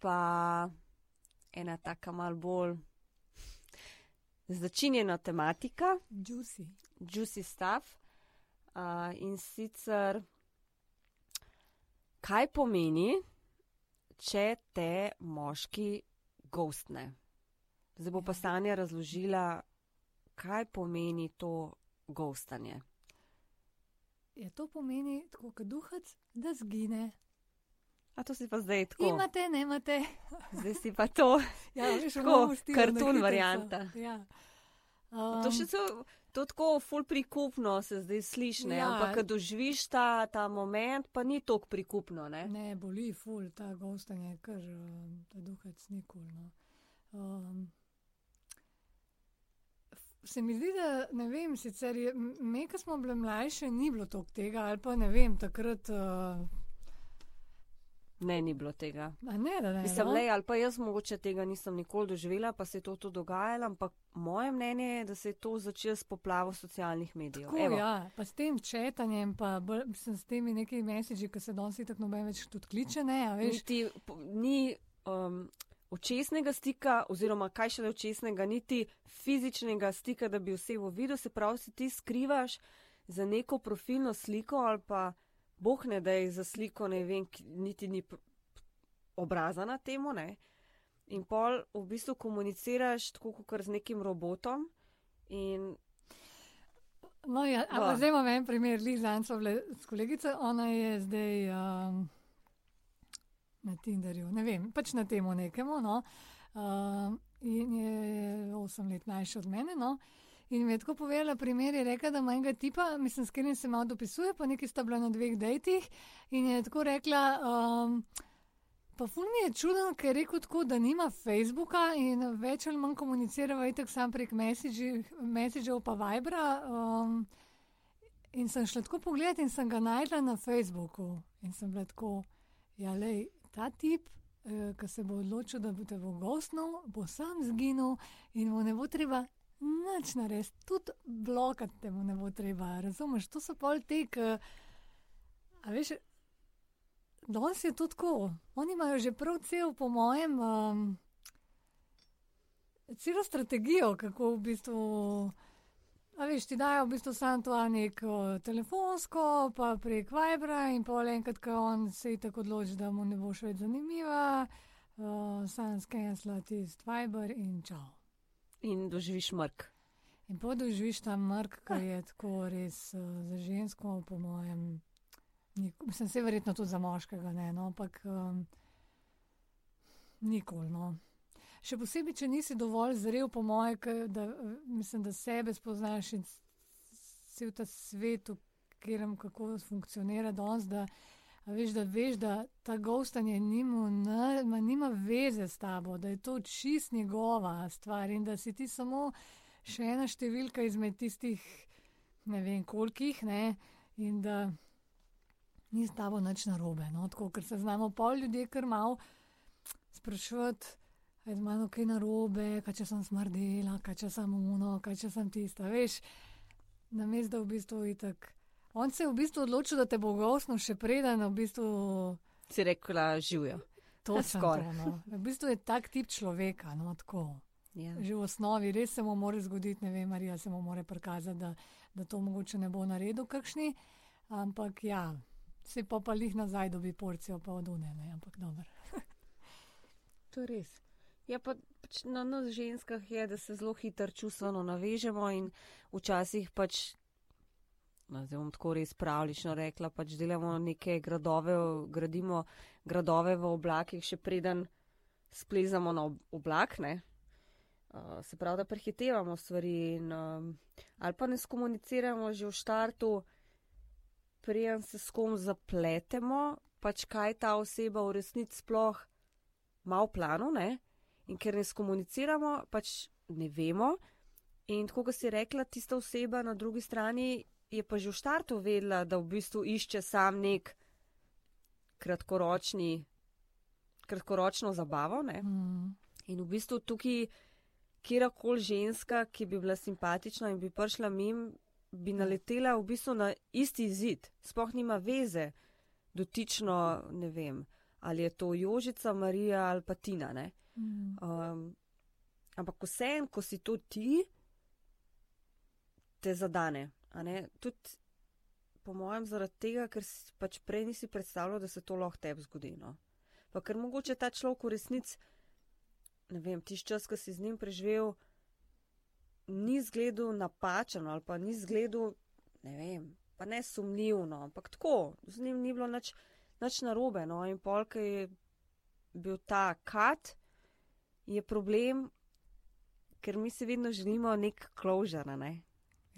pa ena taka mal bolj začinjena tematika, Juicy. juicy stuff. Uh, in sicer, kaj pomeni, če te moški gostne? Zdaj bo pa Ja. Sanja razložila, kaj pomeni to gostanje. Ja, to pomeni, tako kot duhac, da zgine. A to si pa zdaj tako. Imate, ne imate. Zdaj si pa to. Ja, v Tako, kartun varianta. Ja. To še so, to tako ful prikupno se zdaj sliši, ne? Ja. ampak ko doživiš ta, ta moment, pa ni tako prikupno. Ne? Ne, boli, ful, ta gostanje, kar um, ta duhac nikoli. No. Um, se mi zdi, da ne vem, sicer je, me, ko smo bile mlajše, ni bilo toliko tega, ali pa ne vem, takrat. Uh, ne, ni bilo tega. a ne, da ne. Mislim, no. le, ali pa jaz mogoče tega nisem nikoli doživela, pa se je to, to dogajalo, ampak moje mnenje je, da se je to začelo s poplavo socialnih medijev. Tako, Evo, ja, pa s tem četanjem, pa bolj, mislim, s temi nekimi mesiči, ki se danes tako noben več tudi kliče, ne, a veš. niti, ni um, očesnega stika, oziroma kaj šele očesnega, niti fizičnega stika, da bi osebo videl, se pravi, si ti skrivaš za neko profilno sliko ali pa boh ne da je za sliko, ne vem, niti ni obraza na temu, ne. In pol v bistvu komuniciraš tako, kot z nekim robotom. In No, ja, ampak zdaj imam en primer, Lizan so bile s kolegico, ona je zdaj um, na Tinderju, ne vem, pač na temu nekemu, no, um, in je 8 let mlajša od mene, no. In mi je tako povedala, primer je rekla, da ima enega tipa, mislim, s katerim se malo dopisuje, pa neki sta bila na dveh dejtih in je tako rekla, um, pa ful mi je čudno, ker je rekel tako, da nima Facebooka in več ali manj komunicirava itak sam prek Messagev pa Vibra. Um, in sem šla tako pogledat in sem ga najdla na Facebooku in sem bila tako, ja, lej, ta tip. Ki se bo odločil, da bo te bo gostnil, bo sam zginil in mu ne bo treba nič narediti, tudi blokati te mu ne bo treba. Razumeš, to so pol te. A veš, danes je to tako. Oni imajo že prav cel, po mojem, um, celo strategijo, kako v bistvu. A veš, ti dajo v bistvu samo to neko telefonsko, pa prek Vibra in pol enkrat, ko on se je tako odloči, da mu ne boš več zanimiva, uh, sam skenjala tisti Viber in čau. In doživiš mrk. In podoživiš ta mrk, ki je tako res uh, za žensko, po mojem, nik- mislim, se verjetno tudi za moškega, ne, no, ampak um, nikoli. No. Še posebej, če nisi dovolj zrel, po moje, ke, da, eh, mislim, da sebe spoznaš in s- cel ta svet, v katerem kako funkcionira danes, da, a veš, da veš, da ta gostanje nima, na- ma nima veze s tabo, da je to čist njegova stvar in da si ti samo še ena številka izmed tistih, ne vem kolikih, ne, in da ni s tabo nič narobe. No? Tako, ker se znamo pol ljudje kar mal sprašovati, aj z mano kaj narobe, kaj če sem smrdela, kaj če sem uno, kaj če sem tista, veš, namesto da v bistvu itak. On se je v bistvu odločil, da te bo gostno še preden, v bistvu Si rekla, živijo. to sem Skoraj. no. V bistvu je tak tip človeka, no tako. Ja. Že v osnovi res se mu more zgoditi, ne vem, Marija se mu more prikazati, da, da to mogoče ne bo naredil kakšni, ampak ja, se pa pa lih nazaj dobi porcijo pa od une, ne, ampak dobro. To je res. Ja, pa pač na nas ženskah je, da se zelo hitro čustveno navežemo in včasih pač, no, zdaj bom tako res pravlično rekla, pač delamo neke gradove, gradimo gradove v oblakih, še preden splezamo na ob- oblak, ne. Uh, se pravi, da prehitevamo stvari in, um, ali pa ne skomuniciramo že v štartu, preden se s kom zapletemo, pač kaj ta oseba v resnici sploh ima v planu, ne? in ker ne skomuniciramo, pač ne vemo. In tako, kot si rekla, tista oseba na drugi strani je pa že v štartu vedela, da v bistvu išče sam nek kratkoročni, kratkoročno zabavo. Ne? Mm. In v bistvu tukaj, kjerkoli ženska, ki bi bila simpatična in bi prišla mim, bi naletela v bistvu na isti zid, sploh nima veze, dotično, ne vem, ali je to Jožica, Marija ali pa Tina. Mm. Um, ampak vsem, ko si to ti, te zadane. Tudi po mojem, zaradi tega, ker si pač prej nisi predstavljal, da se to lahko tebi zgodi. No? Pa ker mogoče ta človek v resnici, ne vem, tiš čas, ki si z njim preživel, ni zgledal napačen ali pa ni zgledal, ne vem, pa ne sumljivno, ampak tako, z njim ni bilo nič, nič narobe. No? In polk je bil ta kat, je problem, ker mi si vedno želimo nek kložar. Ne?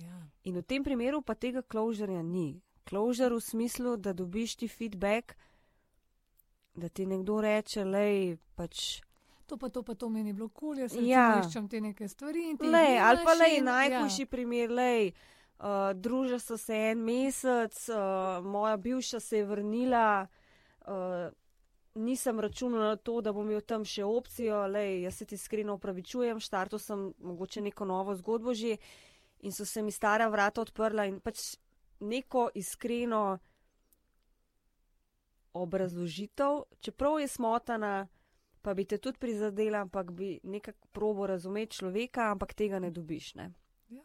Ja. In v tem primeru pa tega kložarja ni. Kložar v smislu, da dobiš ti feedback, da ti nekdo reče, lej, pač. To pa to, pa to meni bilo kul, cool, jaz Ja. iščem te neke stvari. in ti Lej, ali pa lej, in- najhujši primer, lej, uh, druža so se en mesec, uh, moja bivša se je vrnila, uh, nisem računala na to, da bom imel tam še opcijo, lej, jaz se ti iskreno upravičujem, štartil sem mogoče neko novo zgodbo že in so se mi stara vrata odprla in pač neko iskreno obrazložitev, čeprav je smotana, pa bi te tudi prizadela, ampak bi nekako probo razumeti človeka, ampak tega ne dobiš. Ne? Ja,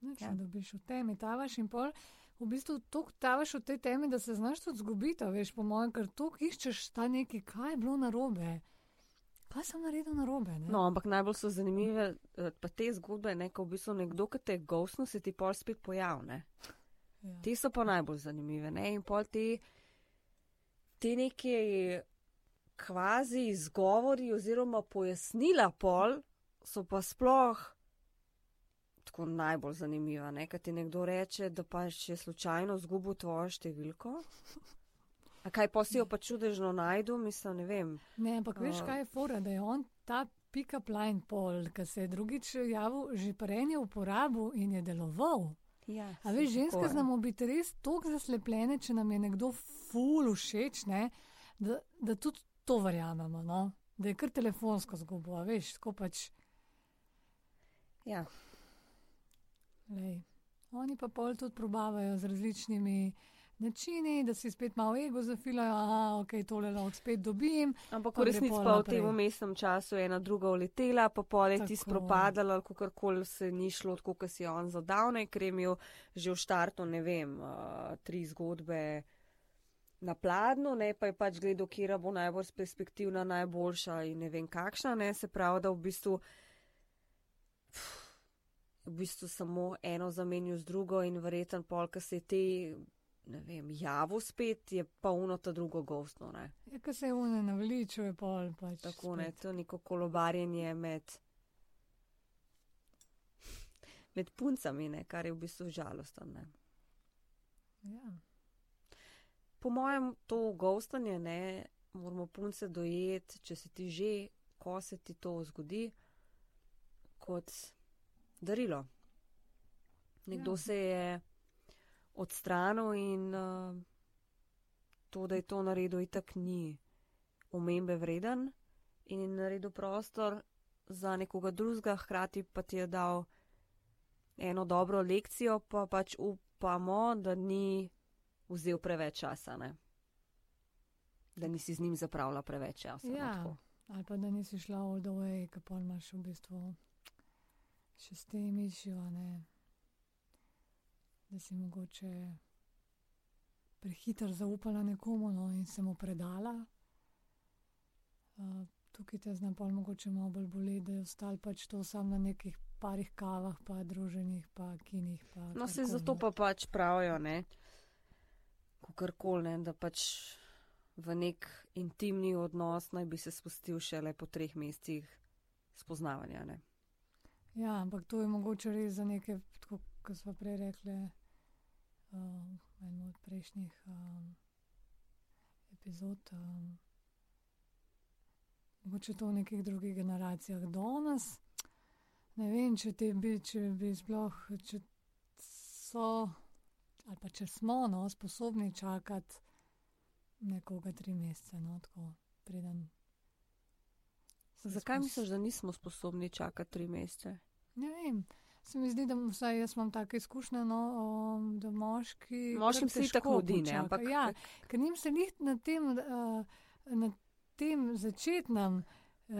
nič Ja. ne dobiš v temi, tavaš in pol. V bistvu toliko tavaš v tej temi, da se znaš tudi zgubiti, veš, po mojem, ker toliko iščeš ta neki, kaj je bilo narobe. Kaj sem naredil narobe? Ne? No, ampak najbolj so zanimive eh, pa te zgodbe, ne, ko v bistvu nekdo, ki te gostno, se ti pol spet pojavne. ja. Te so pa najbolj zanimive. Ne? In pol te, te neke kvazi izgovori oziroma pojasnila pol so pa sploh tako najbolj zanimiva. Ne? Kaj ti nekdo reče, da pa še slučajno zgubil tvojo številko. A kaj pa si jo pa čudežno najdu, mislim, ne vem. Ne, ampak veš, A. kaj je fora, da je on ta pick-up line pol, ki se je drugič javil, že prej je uporabil in je deloval. Ja, A veš, ženske znamo biti res tako zaslepljene, če nam je nekdo ful všeč, ne, da, da tudi to verjamemo, no? da je kar telefonsko zgubo, a veš, tako pač. Ja. Lej. Oni pa pol tudi probavajo z različnimi načini, da si spet malo ego zafilajo, a ok, tole lahko spet dobim. Ampak Pa v resnici pa v tem umestnem času je ena druga uletela, pa pol je ti spropadala, ali kakorkoli se ni šlo, tako kot si je on zadavne, ker je imel že v štartu, ne vem, uh, tri zgodbe na pladnu, ne pa je pač gledal, kera bo najbolj perspektivna, najboljša in ne vem kakšna, ne se pravi, da v bistvu. V bistvu samo eno zamenju z drugo, in verjeten pol, ki se te, ne vem, javil spet, je pa uno ta drugo gostno. Ne? Ja, ko se une navličuje, pol pač. Tako ne, spet. to je neko kolobarjenje med, med puncami, ne, kar je v bistvu žalostno. ne. Ja. Po mojem, to gostanje, ne, moramo punce dojeti, če se ti že, ko se ti to zgodi, kot darilo. Nekdo Ja. se je odstranil in uh, to, da je to naredil, itak ni omembe vreden in je naredil prostor za nekoga drugega, hkrati pa ti je dal eno dobro lekcijo, pa pač upamo, da ni vzel preveč časa, ne? da nisi z njim zapravila preveč časa. no, Ja. tako. Ali pa da nisi šla all the way, ki pa imaš v bistvu še s tem išjo, ne. Da si mogoče prehiter zaupala nekomu no, in se mu predala. Uh, tukaj te zna pa mogoče malo bolj boleti, da je ostal pač to sam na nekih parih kavah, pa druženih, pa kinih. Pa No, se zato pa pač pravijo, ne, kakorkoli, ne, da pač v nek intimni odnos naj bi se spustil šele po treh mesecih spoznavanja. Ne. Ja, ampak to je mogoče res za neke, tako kot smo prej rekli, v enem od prejšnjih um, epizod. Um, mogoče to v nekih drugih generacijah danes. Ne vem, če, te bi, če bi sploh, če so, ali pa če smo no, sposobni čakati nekoga tri mesece, no, tako preden. se Zakaj misliš, da nismo sposobni čakati tri mesece? Ne vem, Se mi zdi, da vsaj jaz imam take izkušnje, no, um, da moški. Moškim se tako mudi, ne, ampak- Ja, ker njim se njih na tem, uh, na tem začetnem uh,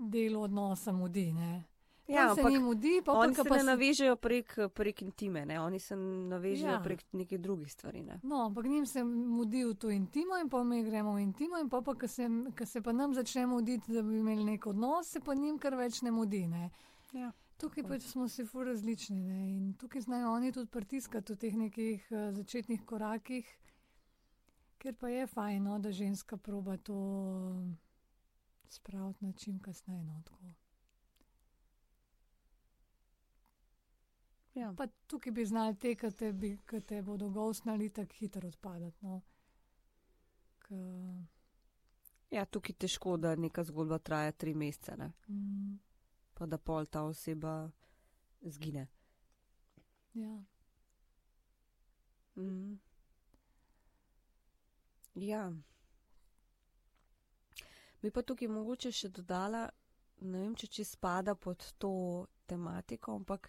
delu odnosa mudi. Ne. Ja, se ampak jim mudi, pa oni pa, se ne se- navežejo prek, prek intime, ne? oni se navežejo Ja. prek nekih drugih stvari. Ne? No, ampak njim se mudi v to intimo in pa mi gremo v intimo in pa, pa ko se, ko se pa nam začne muditi, da bi imeli nek odnos, se pa njim kar več ne mudi. Ne. Ja. Tukaj pač smo si fur različni ne. in tukaj znajo oni tudi pritiskati v teh nekih uh, začetnih korakih, ker pa je fajno, da ženska proba to spraviti na čim kasneje. No, tako. Ja. pa tukaj bi znali te, ki te, bi- te bodo gostnali, tako hitro odpadati. No. K, ja, tukaj je težko, da neka zgodba traja tri mesece, ne? mm, pa da pol ta oseba zgine. ja. Mm. Ja. Bi pa tukaj mogoče še dodala, ne vem, če če spada pod to tematiko, ampak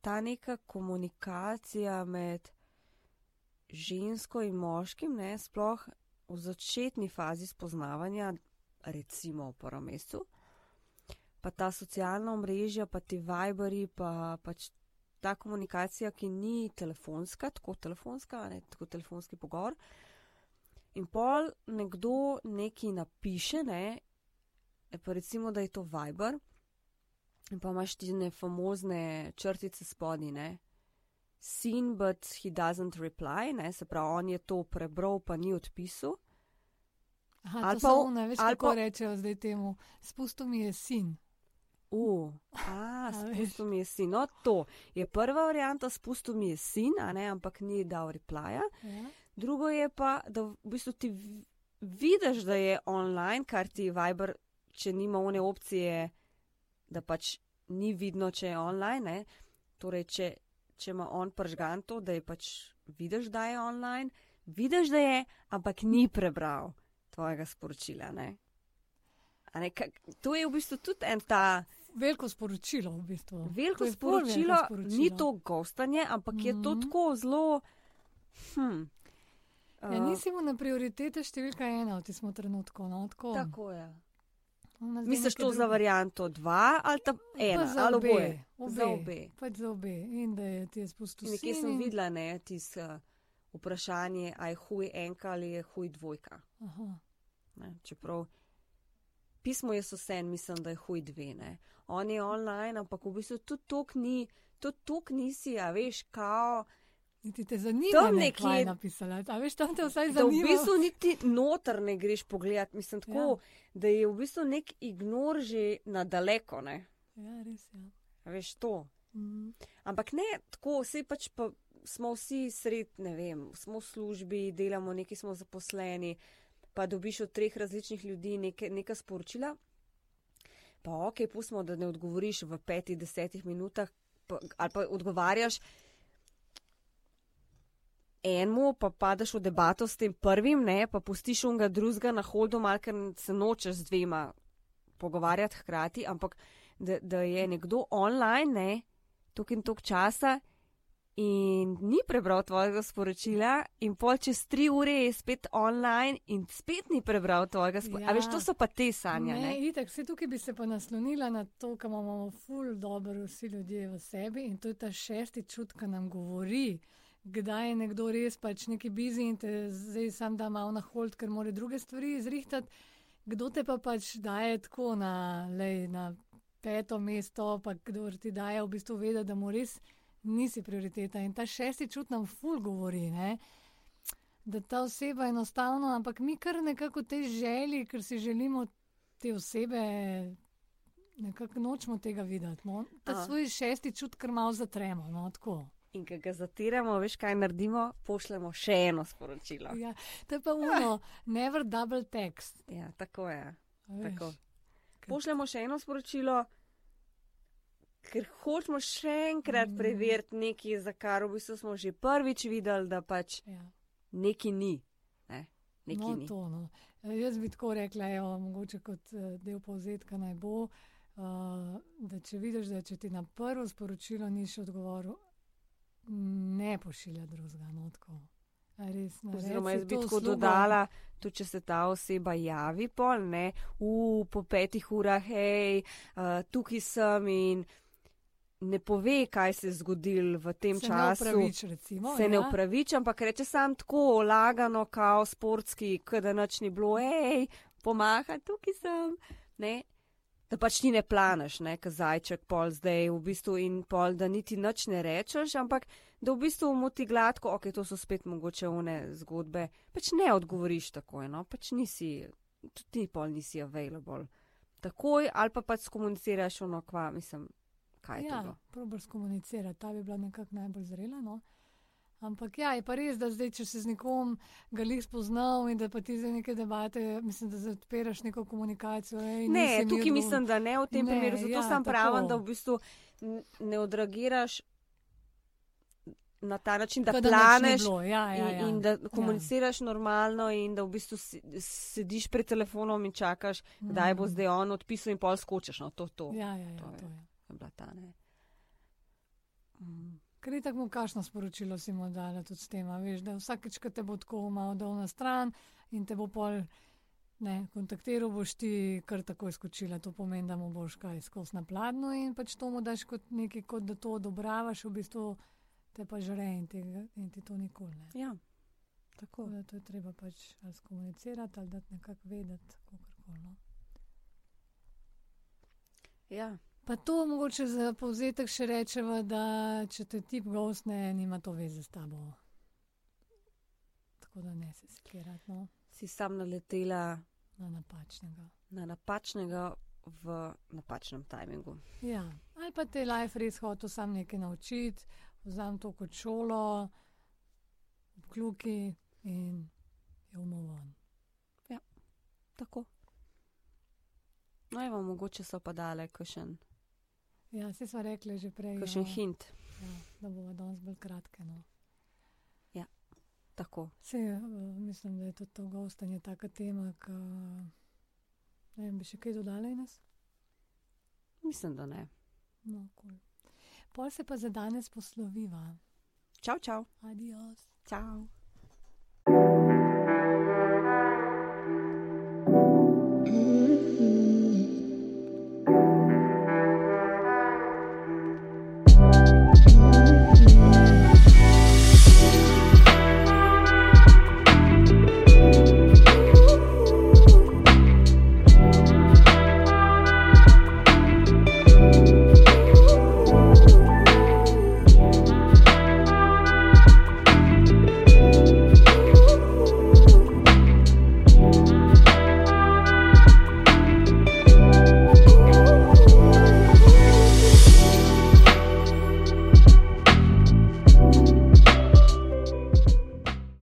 ta neka komunikacija med žensko in moškim, ne, sploh v začetni fazi spoznavanja, recimo v prvem mesecu, pa ta socialna omrežja, pa ti viberi, pa pač ta komunikacija, ki ni telefonska, tako telefonska, ne, tako telefonski pogovor. In pol nekdo nekaj napiše, ne, e pa recimo, da je to Viber, in pa imaš ti ne famozne črtice spodnji, ne. Sin, but he doesn't reply, ne, se pravi, on je to prebral, pa ni odpisal. Aha, Ali pa v- one, veš, kako pa- rečejo zdaj temu. Spustil mi je sin. Uh, a, spustil mi je sin. No, to je prva varianta, spustil mi je sin, a ne, ampak ni dal replaja. Ja. Drugo je pa, da v bistvu ti vidiš, da je online, kar ti Viber, če nima one opcije, da pač ni vidno, če je online. Ne? Torej, če, če ima on pržgan to, da je pač vidiš, da je online, vidiš, da je, ampak ni prebral tvojega sporočila. Ne? A Ne, kak, to je v bistvu tudi en ta Veliko sporočilo, v bistvu. veliko ful veliko sporočilo, sporočilo. ni to gostanje, ampak je to Mhm. tako zelo. Hm, Ja, nisi mu na prioritete številka ena v tem trenutku. No, tako. Tako je. Misliš to za druge- varianto 2 ali ta Pa ena za ali obe, oboje? obe. Za obe. Pač za obe. In da je ti spustil Nekje sem in- videla ne, tis, uh, vprašanje, a je huj enka ali je huj dvojka. Aha. Ne, čeprav pismo je sosen, mislim, da je huj dve. Ne. On je online, ampak v bistvu tudi tok ni, tudi tok nisi, a veš, kao. Niti te zanima, Tam ne, nekje- kaj je napisala. A veš, tam te vsaj Da v zanima. bistvu niti noter ne greš pogledat, mislim tako, ja. da je v bistvu nek ignor že nadaleko, ne. Ja, res je. Ja. A veš to. Mm. Ampak ne tako, vse pač pa smo vsi sred, ne vem, smo v službi, delamo, neki smo zaposleni, pa dobiš od treh različnih ljudi neke, neka sporočila. Pa ok, pustimo, da ne odgovoriš v petih, desetih minutah, pa, ali pa odgovarjaš enemu, pa padeš v debato s tem prvim, ne, pa pustiš unga drugega na holdu, malo ker se nočeš z dvema pogovarjati hkrati, ampak da, da je nekdo online, ne, tok in tok časa in ni prebral tvojega sporočila, in pol čez tri ure je spet online in spet ni prebral tvojega sporočila. Ja. Ja. A veš, to so pa te sanje. Ne, Ne, itak, vse tukaj bi se pa naslonila na to, kar imamo ful dobro vsi ljudje v sebi in to je ta šesti čut, ki nam govori, kdaj je nekdo res pač neki bizi in te zdaj sam da malo na hold, ker more druge stvari izrihtati, kdo te pa pač daje tako na, lej, na peto mesto, pa kdo ti daje v bistvu vedeti, da mu res nisi prioriteta. In ta šesti čut nam ful govori, ne? da ta oseba enostavno, ampak mi kar nekako v tej želji, ker si želimo te osebe, nekako nočemo tega videti. No? Ta Aha. svoj šesti čut kar malo zatremo. No? tako. In ko ga zatiramo, veš, kaj naredimo, pošljemo še eno sporočilo. Ja, to je pa uno, never double text. Ja, tako je. a. Tako. Pošljemo še eno sporočilo, ker hočemo še enkrat Mhm. preveriti nekaj, za kar v bistvu smo že prvič videli, da pač Ja. neki ni. Ne? Neki No, ni. to, no. E, Jaz bi tako rekla, evo, mogoče kot eh, del povzetka naj bo. uh, da če vidiš, da če ti na prvo sporočilo niš odgovoril, ne pošilja drugega notkov. Res, ne, Oziroma, jaz bi tako uslugo. dodala, tudi če se ta oseba javi, pol, ne, v po petih urah, hej, uh, tukaj sem in ne pove, kaj se je zgodilo v tem se ne času. upravič, recimo, se ne ja. upravičam, ampak reče sam tako lagano, kao sportski, da noč ni bilo, hej, pomaha, tukaj sem. Ne? Da pač ti ne planeš, ne, kazajček pol zdaj v bistvu in pol, da niti nič ne rečeš, ampak da v bistvu mu ti gladko, ok, to so spet mogoče one zgodbe, pač ne odgovoriš takoj, no, pač nisi, tudi ti pol nisi available. Takoj ali pa pač skomuniciraš ono, kva, mislim, kaj je Ja, to. probiš komunicirati, ta bi bila nekako najbolj zrela. No? Ampak ja, je pa res, da zdaj, če se z nekom ga lih spoznal in da pa ti za neke debate, mislim, da odpiraš neko komunikacijo. Ej, Ne, tukaj odgovor- mislim, da ne v tem Ne, primeru, zato ja, sem tako. pravim, da v bistvu ne odreagiraš na ta način, da da planeš bilo, Ja, ja, ja. in, in da komuniciraš normalno in da v bistvu sediš pred telefonom in čakaš, kdaj bo Mm. zdaj on odpisal in pol skočiš. No, to, to Ja, ja, ja, to je. to je. Je bila ta ne. Mm. Ker je tako, kakšno sporočilo si mu dala tudi s tem, veš, da vsakeč, ko te bo tako malo dal na stran in te bo pol ne, kontaktiral, boš ti kar tako izkočila. To pomeni, da mu boš kaj skozi na pladnju in pač to mu daš kot nekaj, kot da to odobravaš, v bistvu te pa žre in, tega, in ti to nikoli ne. Ja, tako. Da to je treba pač ali skomunicirati ali dati nekako vedeti, kakorkoli. No. Ja. Pa to mogoče za povzetek še rečemo, da če te tip gostne, nima to veze s tabo. Tako da ne se sekirati no, Si sam naletela na napačnega. na napačnega v napačnem tajmingu. Ja. Ali pa te life res hotel sam nekaj naučiti, vzam to kot šolo, kljuki in je umovan. Tako. No, evo, mogoče so pa dale kakšen, Ja, se smo rekli že prej, kakšen ja, hint. ja, da bomo danes bolj kratke. No. Tako. Se, uh, mislim, da je tudi to gostanje taka tema, ki ne vem, bi še kaj dodala Ines? Mislim, da ne. No, cool. Pol se pa za danes posloviva. Čau, čau. Adios. Čau.